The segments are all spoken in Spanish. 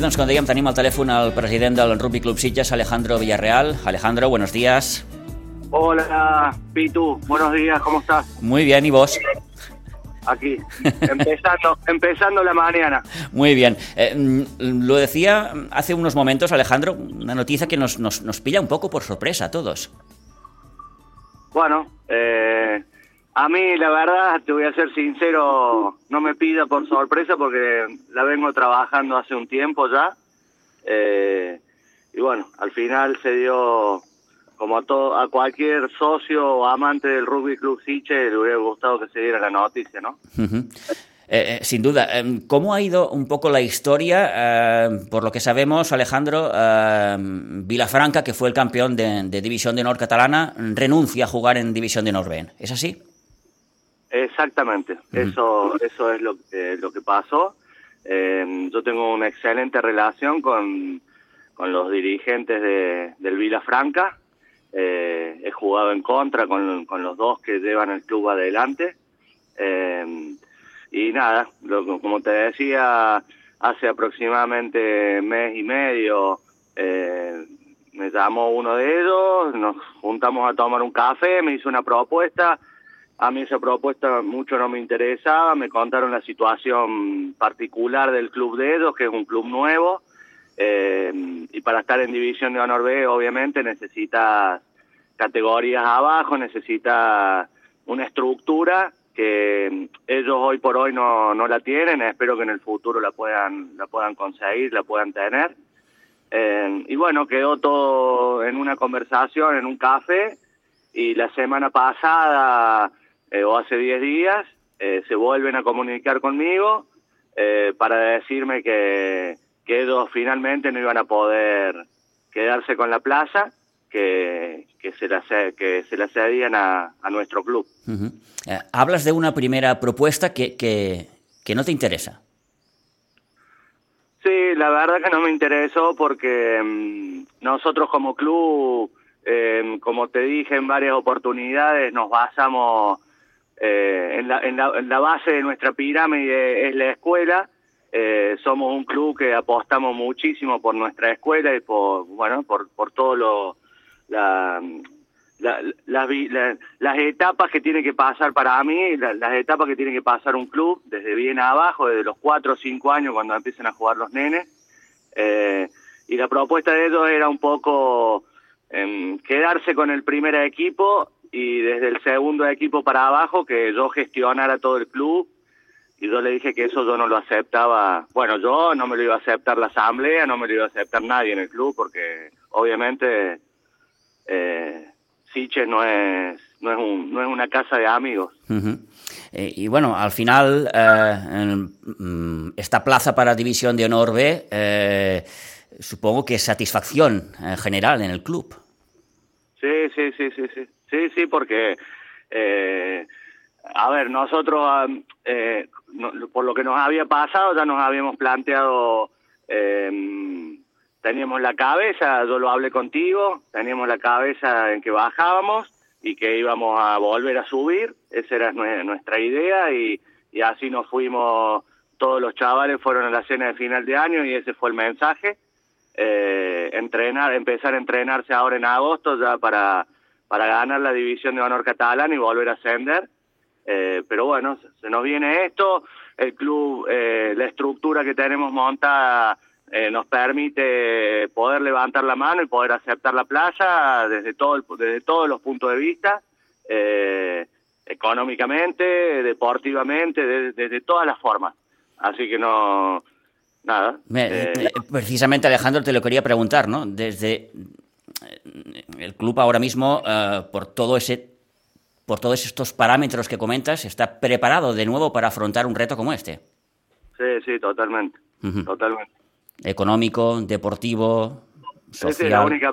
Bé, doncs, com dèiem, tenim al telèfon el president del Rugby Club Sitges, Alejandro Villarreal. Alejandro, buenos días. Hola, Pitu, buenos días, ¿cómo estás? Muy bien, ¿y vos? Aquí, empezando, empezando la mañana. Muy bien. Eh, mm, lo decía hace unos momentos, Alejandro, una noticia que nos, nos, nos pilla un poco por sorpresa a todos. Bueno, eh, a mí la verdad, te voy a ser sincero, no me pida por sorpresa porque la vengo trabajando hace un tiempo ya. Eh, y bueno, al final se dio, como a, todo, a cualquier socio o amante del Rugby Club Siche, le hubiera gustado que se diera la noticia, ¿no? Eh, eh, sin duda. Eh, ¿Cómo ha ido un poco la historia? Eh, por lo que sabemos, Alejandro, eh, Vilafranca, que fue el campeón de, División de Honor catalana, renuncia a jugar en División de Honor. ¿Es así? Exactamente, eso eso es lo que, lo que pasó. Eh, yo tengo una excelente relación con, con los dirigentes de, del Vila Franca. Eh, he jugado en contra con, con los dos que llevan el club adelante. Eh, y nada, lo- como te decía, hace aproximadamente mes y medio eh, me llamó uno de ellos, nos juntamos a tomar un café, me hizo una propuesta. A mí esa propuesta mucho no me interesaba, me contaron la situación particular del club de ellos, que es un club nuevo, eh, y para estar en División de Honor B obviamente necesitas categorías abajo, necesitas una estructura que ellos hoy por hoy no, no la tienen, espero que en el futuro la puedan, la puedan conseguir, la puedan tener. Eh, y bueno, quedó todo en una conversación, en un café, y la semana pasada, eh, o hace 10 días, eh, se vuelven a comunicar conmigo eh, para decirme que, que ellos finalmente no iban a poder quedarse con la plaza, que, que, se, la, que se la cedían a, a nuestro club. Eh, hablas de una primera propuesta que, que, que no te interesa. Sí, la verdad que no me interesó porque mm, nosotros como club, eh, como te dije en varias oportunidades, nos basamos eh, en, la, en, la, en la base de nuestra pirámide es la escuela. Eh, somos un club que apostamos muchísimo por nuestra escuela y por bueno por por todo lo la, las etapas que tiene que pasar para mí, la- las etapas que tiene que pasar un club, desde bien abajo, desde los 4 o 5 años cuando empiezan a jugar los nenes. Eh, y la propuesta de ellos era un poco em, quedarse con el primer equipo y desde el segundo equipo para abajo que yo gestionara todo el club. Y yo le dije que eso yo no lo aceptaba. Bueno, yo no me lo iba a aceptar la asamblea, no me lo iba a aceptar nadie en el club porque obviamente eh, Siche no es, no, es un, no es una casa de amigos. Eh, y bueno, al final, eh, mm, esta plaza para División de Honor B, eh, supongo que es satisfacción en general en el club. Sí, sí, sí, sí, sí, sí, sí, porque, eh, a ver, nosotros, eh, por lo que nos había pasado, ya nos habíamos planteado, eh, teníamos la cabeza, yo lo hablé contigo, teníamos la cabeza en que bajábamos y que íbamos a volver a subir, esa era nue- nuestra idea y, y así nos fuimos, todos los chavales fueron a la cena de final de año y ese fue el mensaje eh, entrenar, empezar a entrenarse ahora en agosto ya para, para ganar la división de honor catalán y volver a ascender. Eh, pero bueno, se, nos viene esto, el club, eh, la estructura que tenemos montada eh, nos permite poder levantar la mano y poder aceptar la plaza desde, todo el- desde todos los puntos de vista, eh, económicamente, deportivamente, desde, desde todas las formas. Así que no, nada. Me- precisamente, Alejandro, te lo quería preguntar, ¿no? Desde el club ahora mismo, eh, por todo ese por todos estos parámetros que comentas, está preparado de nuevo para afrontar un reto como este. Sí, sí, totalmente. Totalmente. Económico, deportivo, es la social. única,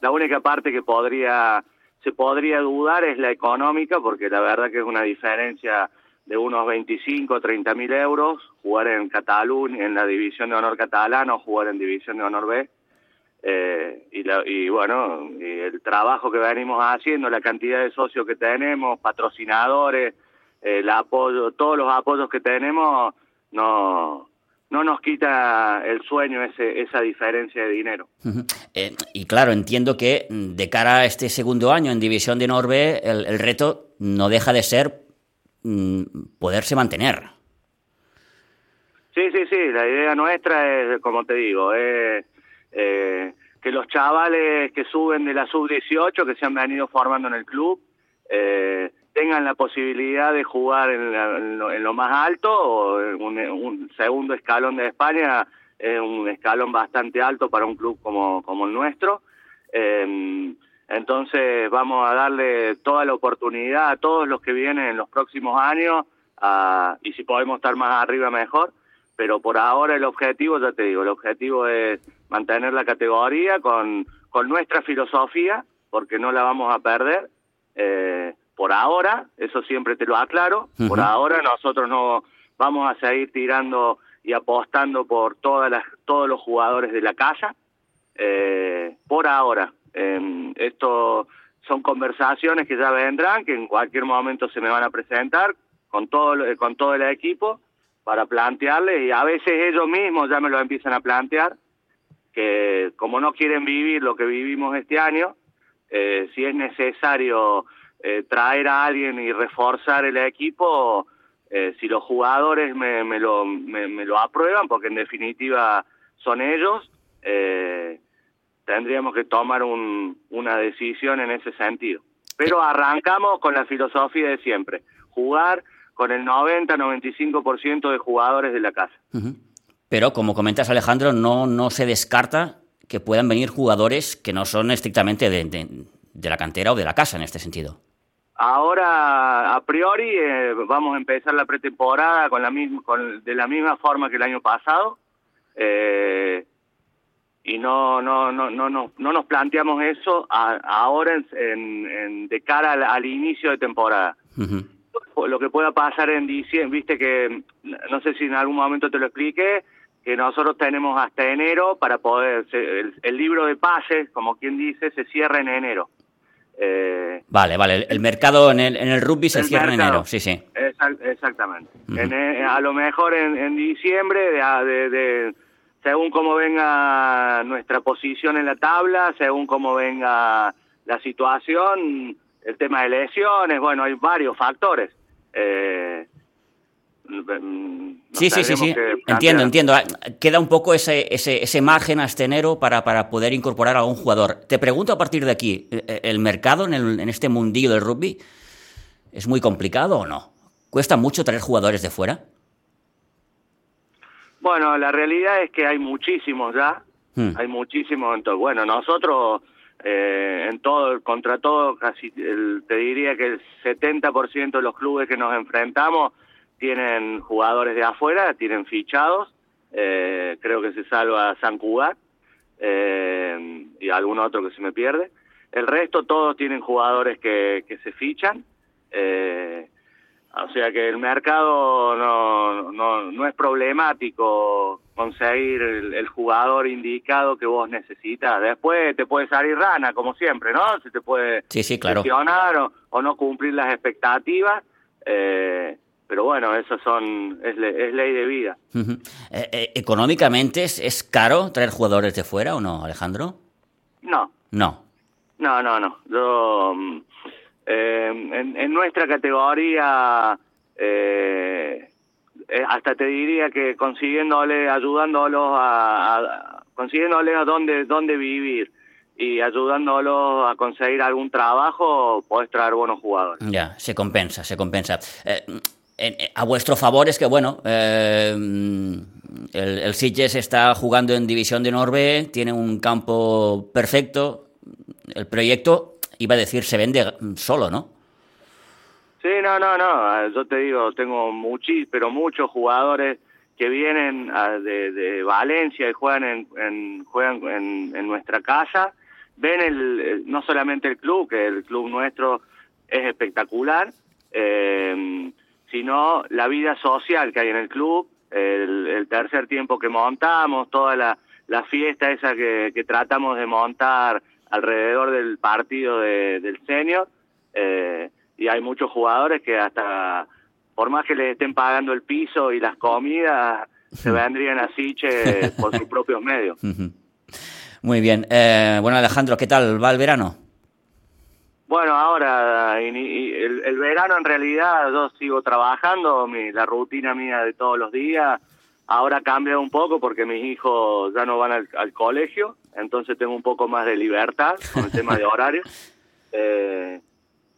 la única parte que podría se podría dudar es la económica, porque la verdad que es una diferencia de unos 25 30 mil euros jugar en Cataluña, en la división de honor catalana o jugar en división de honor B. Eh, y, la- y bueno, y el trabajo que venimos haciendo, la cantidad de socios que tenemos, patrocinadores, el apoyo, todos los apoyos que tenemos, no no nos quita el sueño ese, esa diferencia de dinero. Eh, y claro, entiendo que mm, de cara a este segundo año en División de Norbe, el, reto no deja de ser mm, poderse mantener. Sí, sí, sí, la idea nuestra es, como te digo, es eh, que los chavales que suben de la sub-18, que se han venido formando en el club, eh, tengan la posibilidad de jugar en, lo, más alto o un, segundo escalón de España es un escalón bastante alto para un club como, como el nuestro. Em, entonces vamos a darle toda la oportunidad a todos los que vienen en los próximos años y si podemos estar más arriba mejor. Pero por ahora el objetivo, ya te digo, el objetivo es mantener la categoría con, con nuestra filosofía, porque no la vamos a perder. Eh, por ahora, eso siempre te lo aclaro, por ahora nosotros no vamos a seguir tirando y apostando por todas las, todos los jugadores de la casa. Eh, por ahora, eh, esto son conversaciones que ya vendrán, que en cualquier momento se me van a presentar con todo, con todo el equipo para plantearles y a veces ellos mismos ya me lo empiezan a plantear, que como no quieren vivir lo que vivimos este año, eh, si es necesario eh, traer a alguien y reforzar el equipo eh, si los jugadores me, me, lo, me, lo aprueban, porque en definitiva son ellos, eh, tendríamos que tomar un, una decisión en ese sentido. Pero arrancamos con la filosofía de siempre, jugar con el 90-95% de jugadores de la casa. Pero como comentas Alejandro, no, no se descarta que puedan venir jugadores que no son estrictamente de, de la cantera o de la casa en este sentido. Ahora, a priori, eh, vamos a empezar la pretemporada con la misma, con, de la misma forma que el año pasado. Eh, y no, no, no, no, no, no nos planteamos eso ahora en, de cara al, inicio de temporada. Lo que pueda pasar en diciembre, viste que, no sé si en algún momento te lo expliqué, que nosotros tenemos hasta enero para poder, el, el libro de pases, como quien dice, se cierra en enero. Eh, vale, vale. El mercado en el, en el rugby se cierra en enero, sí, sí. exactamente. Eh, a lo mejor en, diciembre, de, según cómo venga nuestra posición en la tabla, según cómo venga la situación, el tema de lesiones, bueno, hay varios factores. Eh, sí, sí, sí, sí. Entiendo, entiendo. Ah, queda un poco ese, ese, ese margen hasta enero para, para poder incorporar a un jugador. Te pregunto a partir de aquí, eh, eh, ¿el mercado en, el, en este mundillo del rugby es muy complicado o no? ¿Cuesta mucho traer jugadores de fuera? Bueno, la realidad es que hay muchísimos ya. Hmm. Hay muchísimos. Entonces, bueno, nosotros eh, en todo, contra todo, casi te diría que el 70% de los clubes que nos enfrentamos tienen jugadores de afuera, tienen fichados, eh, creo que se salva San Cugat eh, y algún otro que se me pierde. El resto todos tienen jugadores que, que se fichan, eh, o sea que el mercado no, no, no es problemático conseguir el, jugador indicado que vos necesitas. Después te puede salir rana, como siempre, ¿no? Se te puede sí, sí, claro. o, o, no cumplir las expectativas. Eh, pero bueno, eso son es, ley de vida. Eh, eh, ¿Económicamente es, caro traer jugadores de fuera o no, Alejandro? No. No. No, no, no. Yo, mm, eh, en, nuestra categoría, hasta te diría que consiguiéndole, ayudándolos a, a consiguiéndole a dónde, dónde vivir y ayudándolos a conseguir algún trabajo, podés traer buenos jugadores. Ya, se compensa, se compensa a vuestro favor es que, bueno, eh, el, el Sitges está jugando en División de Norbe, tiene un campo perfecto. El proyecto, iba a decir, se vende solo, ¿no? Sí, no, no, no. Yo te digo, tengo muchos, pero muchos jugadores que vienen de, Valencia y juegan en, juegan en, nuestra casa. Ven el, no solamente el club, que el club nuestro es espectacular. Eh, sino la vida social que hay en el club, el, tercer tiempo que montamos, toda la, la fiesta esa que, que, tratamos de montar alrededor del partido de, del senior, eh, y hay muchos jugadores que hasta, por más que les estén pagando el piso y las comidas, se vendrían a Siche por sus propios medios. Muy bien. Eh, bueno, Alejandro, ¿qué tal va el verano? Bueno, ahora el, verano en realidad yo sigo trabajando, mi, la rutina mía de todos los días. Ahora cambia un poco porque mis hijos ya no van al, colegio, entonces tengo un poco más de libertad con el tema de horario. Eh,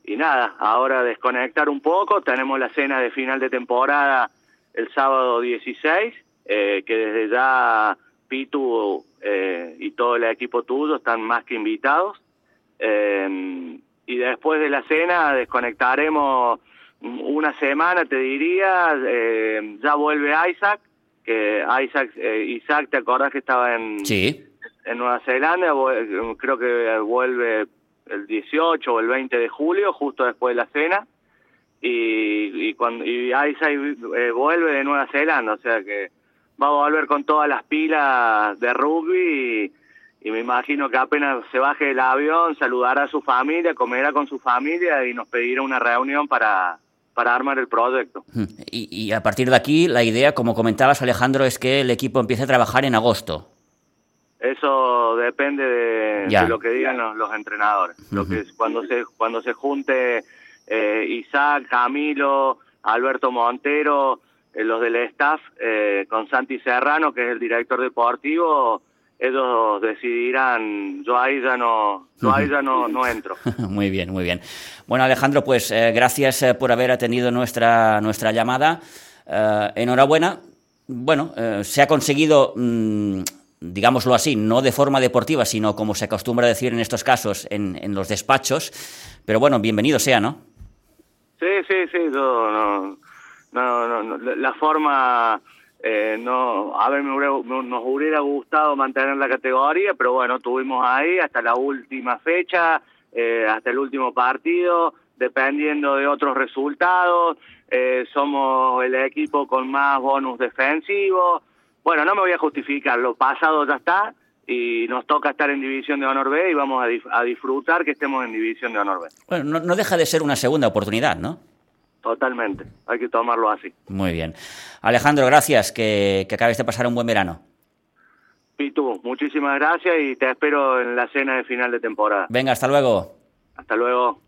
y nada, ahora desconectar un poco. Tenemos la cena de final de temporada el sábado 16, eh, que desde ya Pitu eh, y todo el equipo tuyo están más que invitados. Eh, y después de la cena desconectaremos una semana, te diría. Eh, ya vuelve Isaac, que Isaac, Isaac, ¿te acordás que estaba en, sí. En Nueva Zelanda? Creo que vuelve el 18 o el 20 de julio, justo después de la cena. Y, y, cuando, y Isaac vuelve de Nueva Zelanda, o sea que vamos a volver con todas las pilas de rugby y, me imagino que apenas se baje del avión, saludará a su familia, comerá con su familia y nos pedirá una reunión para, para armar el proyecto. Y, a partir de aquí, la idea, como comentabas Alejandro, es que el equipo empiece a trabajar en agosto. Eso depende de, lo que digan los, entrenadores. Lo que es cuando se cuando se junte eh, Isaac, Camilo, Alberto Montero, eh, los del staff, eh, con Santi Serrano, que es el director deportivo, ellos decidirán, yo ahí ya no, yo ahí ya no, no entro. muy bien, muy bien. Bueno, Alejandro, pues eh, gracias por haber atendido nuestra, nuestra llamada. enhorabuena. Bueno, se ha conseguido, mm, digámoslo así, no de forma deportiva, sino como se acostumbra decir en estos casos, en, en los despachos. Pero bueno, bienvenido sea, ¿no? Sí, sí, sí, yo no no, no, la forma eh, no a ver nos hubiera gustado mantener la categoría pero bueno tuvimos ahí hasta la última fecha eh, hasta el último partido dependiendo de otros resultados eh, somos el equipo con más bonus defensivos bueno no me voy a justificar lo pasado ya está y nos toca estar en División de Honor B y vamos a, disfrutar que estemos en División de Honor B. Bueno, no deja de ser una segunda oportunidad, ¿no? Totalmente, hay que tomarlo así. Muy bien. Alejandro, gracias, que, que acabes de pasar un buen verano. Y tú, muchísimas gracias y te espero en la cena de final de temporada. Venga, hasta luego. Hasta luego.